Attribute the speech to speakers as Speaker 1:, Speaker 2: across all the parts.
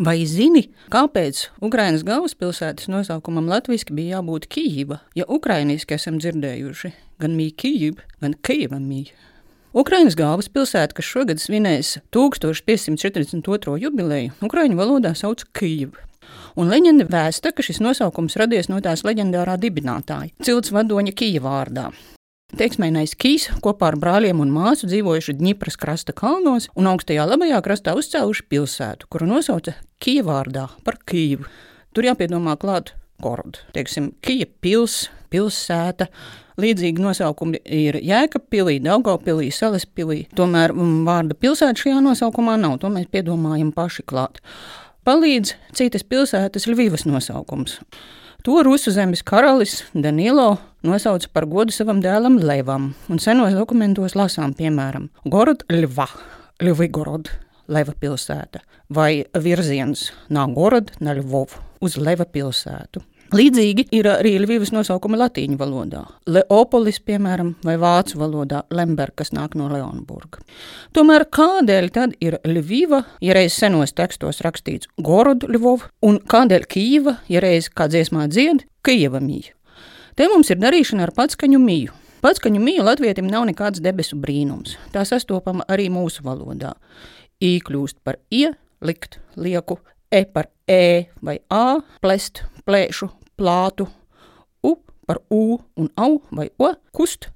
Speaker 1: Vai zini, kāpēc Ukraiņas galvaspilsētas nosaukumam latviešu bija jābūt Kijava, ja ukraiņiski esam dzirdējuši gan mīļu Kijivu, gan Kijava mīļu? Ukraiņas galvaspilsēta, kas šogad svinēs 1542. jubileju, Ukraiņu valodā sauc Kijivu. Un leģenda vēsta, ka šis nosaukums radies no tās leģendārā dibinātāja, cilts vadoņa Kijavārdā. Teiksmēnais Kīs kopā ar brāļiem un māsu dzīvojuši Dņipras krasta kalnos un augstajā labajā krastā uzcēluši pilsētu, kuru nosauca Kijavārdā par Kijivu. Tur jāpiedomā klāt Kordu, teiksim, Kija pils, pilsēta. Līdzīgi nosaukumi ir Jēkabpilī, Daugavpilī, Salespilī. Tomēr mm, vārda pilsēta šajā nosaukumā nav, to mēs piedomājam paši klāt. Palīdz citas pilsētas Ļuvijas nosaukums. To rusu zemes karalis Danilo nosauca par godu savam dēlam Levam, un senos dokumentos lasām, piemēram, Gorod Ļva, Ļuvigorod, Leva pilsēta, vai virziens no Gorod na Ļvovu uz Leva pilsētu. Līdzīgi ir arī Lvivas nosaukumi latīņu valodā. Leopolis, piemēram, vai vācu valodā Lemberga, kas nāk no Leonburga. Tomēr kādēļ tad ir Lviva, ja reiz senos tekstos rakstīts Gorod Ļvov, un kādēļ Kīva, ja reiz kā dziesmā dzied Kijava mīja? Te mums ir darīšana ar patskaņu mīju. Patskaņu mīja latvietim nav nekāds debesu brīnums. Tā sastopama arī mūsu valodā. I kļūst par ie, likt, lieku, e par e vai a, plest, plēšu, plātu, u par u un au vai o, kust,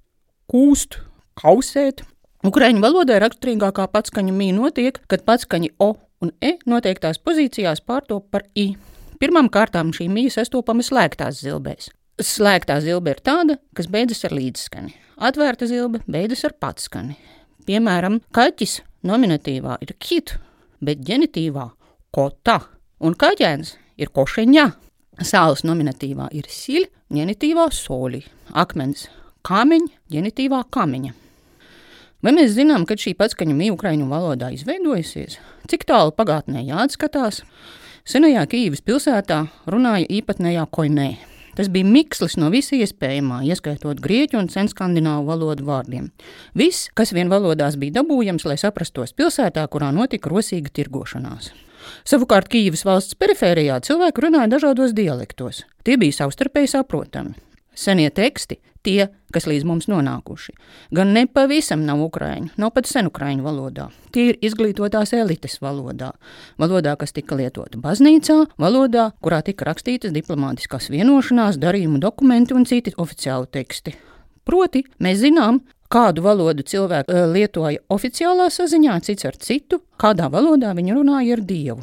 Speaker 1: kūst, kausēt. Ukraiņu valodā raksturīgākā patskaņa mī notiek, kad patskaņi o un e noteiktās pozīcijās pārtop par i. Pirmām kārtām šī mīja sastopama slēgtās zilbēs. Slēgtā zilbe ir tāda, kas beidzas ar līdzskani. Atvērta zilbe beidzas ar patskani. Piemēram, kaķis nominatīvā ir kit, bet ģenitīvā kota, un kaķēns ir košeņa. Sāls nominatīvā ir siļ, ģenitīvā soli, akmens, kāmeņa, ģenitīvā kamiņa. Vai mēs zinām, kad šī patskaņa mīja ukraiņu valodā izveidojusies? Cik tālu pagātnē jāatskatās? Senajā Kīivas pilsētā runāja īpatnējā koinē. Tas bija mikslis no visa iespējamā, ieskaitot grieķu un senskandināvu valodu vārdiem. Viss, kas vien valodās bija dabūjams, lai saprastos pilsētā, kurā notika rosīga tirgošanās. Savukārt Kīivas valsts perifērijā cilvēki runāja dažādos dialektos. Tie bija savstarpēji saprotami. Senie teksti, tie, kas līdz mums nonākuši, gan ne pavisam nav ukrāņu, nav pat senukrāņu valodā. Tie ir izglītotās elites valodā, valodā, kas tika lietota baznīcā, valodā, kurā tika rakstītas diplomātiskās vienošanās, darījumu dokumenti un citi oficiāli teksti. Proti, mēs zinām, kādu valodu cilvēki eh, lietoja oficiālā saziņā, cits ar citu, kādā valodā viņi runāja ar Dievu.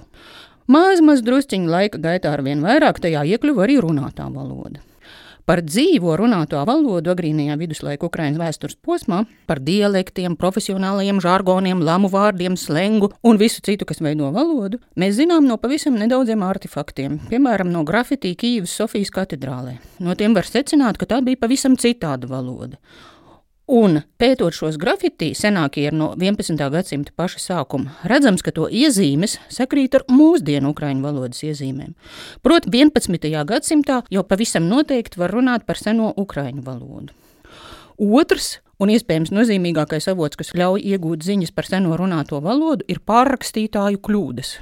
Speaker 1: Maz, maz drusciņu laika gaitā ar vien vairāk tajā iekļuva arī runātā valoda. Par dzīvo runāto valodu agrīnajā viduslaiku Ukraiņas vēstures posmā, par dialektiem, profesionālajiem žargoniem, lamu vārdiem, slengu un visu citu, kas veido valodu, mēs zinām no pavisam nedaudziem artefaktiem, piemēram, no grafitī Kīivas Sofijas katedrālē. No tiem var secināt, ka tā bija pavisam citāda valoda. Un pētot šos grafiti, senākie ir no 11. gadsimta paša sākuma, redzams, ka to iezīmes sakrīt ar mūsdienu ukraiņu valodas iezīmēm. Proti, 11. gadsimtā jau pavisam noteikti var runāt par seno ukraiņu valodu. Otrs un iespējams nozīmīgākais avots, kas ļauj iegūt ziņas par seno runāto valodu, ir pārrakstītāju kļūdas.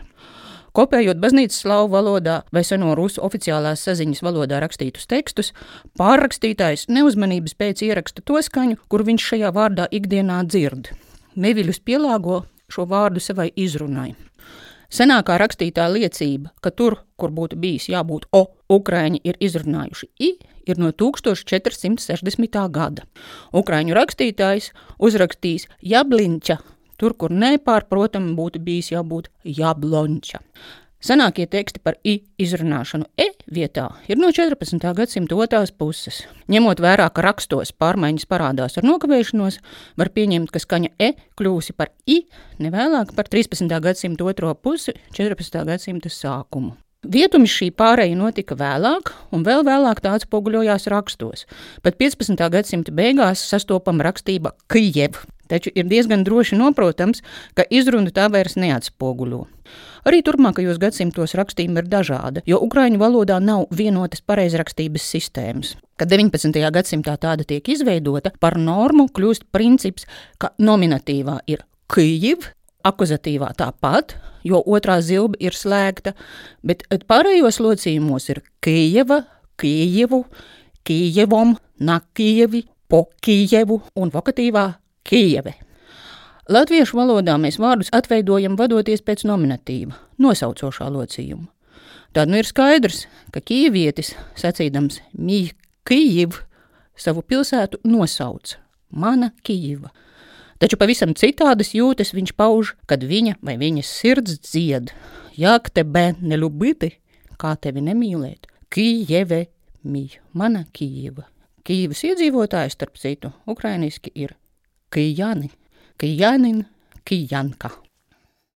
Speaker 1: Kopējot baznīcas slavu valodā vai seno rusu oficiālās saziņas valodā rakstītus tekstus, pārrakstītājs neuzmanības pēc ieraksta to skaņu, kur viņš šajā vārdā ikdienā dzird. Neviļus pielāgo šo vārdu savai izrunai. Senākā rakstītā liecība, ka tur, kur būtu bijis jābūt O, Ukrāņi ir izrunājuši I, ir no 1460. gada. Ukrāņu rakstītājs uzrakstījis Jablinča Tur, kur nepārprotami būtu bijis jābūt jablonča. Senākie teksti par i izrunāšanu e vietā ir no 14. gadsimta otrās puses. Ņemot vērā, ka rakstos pārmaiņas parādās ar nokavēšanos, var pieņemt, ka skaņa e kļūsi par i nevēlāk par 13. gadsimta otro pusi, 14. gadsimta sākumu. Vietumi šī pārēja notika vēlāk, un vēl vēlāk tā atspoguļojās rakstos. Pat 15. gadsimta beigās sastopama rakstība Kijeva, taču ir diezgan droši noprotams, ka izruna tā vairs neatspoguļo. Arī turpmākajos gadsimtos rakstība ir dažāda, jo ukraiņu valodā nav vienotas pareizrakstības sistēmas. Kad 19. gadsimtā tāda tiek izveidota, par normu kļūst princips, ka nominatīvā ir Kijiv akuzatīvā tāpat, jo otrā zilba ir slēgta, bet pārējos locījumos ir Kijeva, Kijevu, Kijevom, Nakievi, Pokijevu un vokatīvā Kijeve. Latviešu valodā mēs vārdus atveidojam vadoties pēc nominatīva, nosaucošā locījuma. Tad nu ir skaidrs, ka ķīvietis, sacīdams mīļš Kijiv, savu pilsētu nosauca Mana Kijiva. Taču pavisam citādas jūtas viņš pauž, kad viņa vai viņas sirds dzied: Jak tebe nelubiti, kā tevi nemīlēt, Kijeve mīļ, mana Kijeva. Kīvas iedzīvotāji, starp citu, ukrainiski ir киянин, киянин, киянка.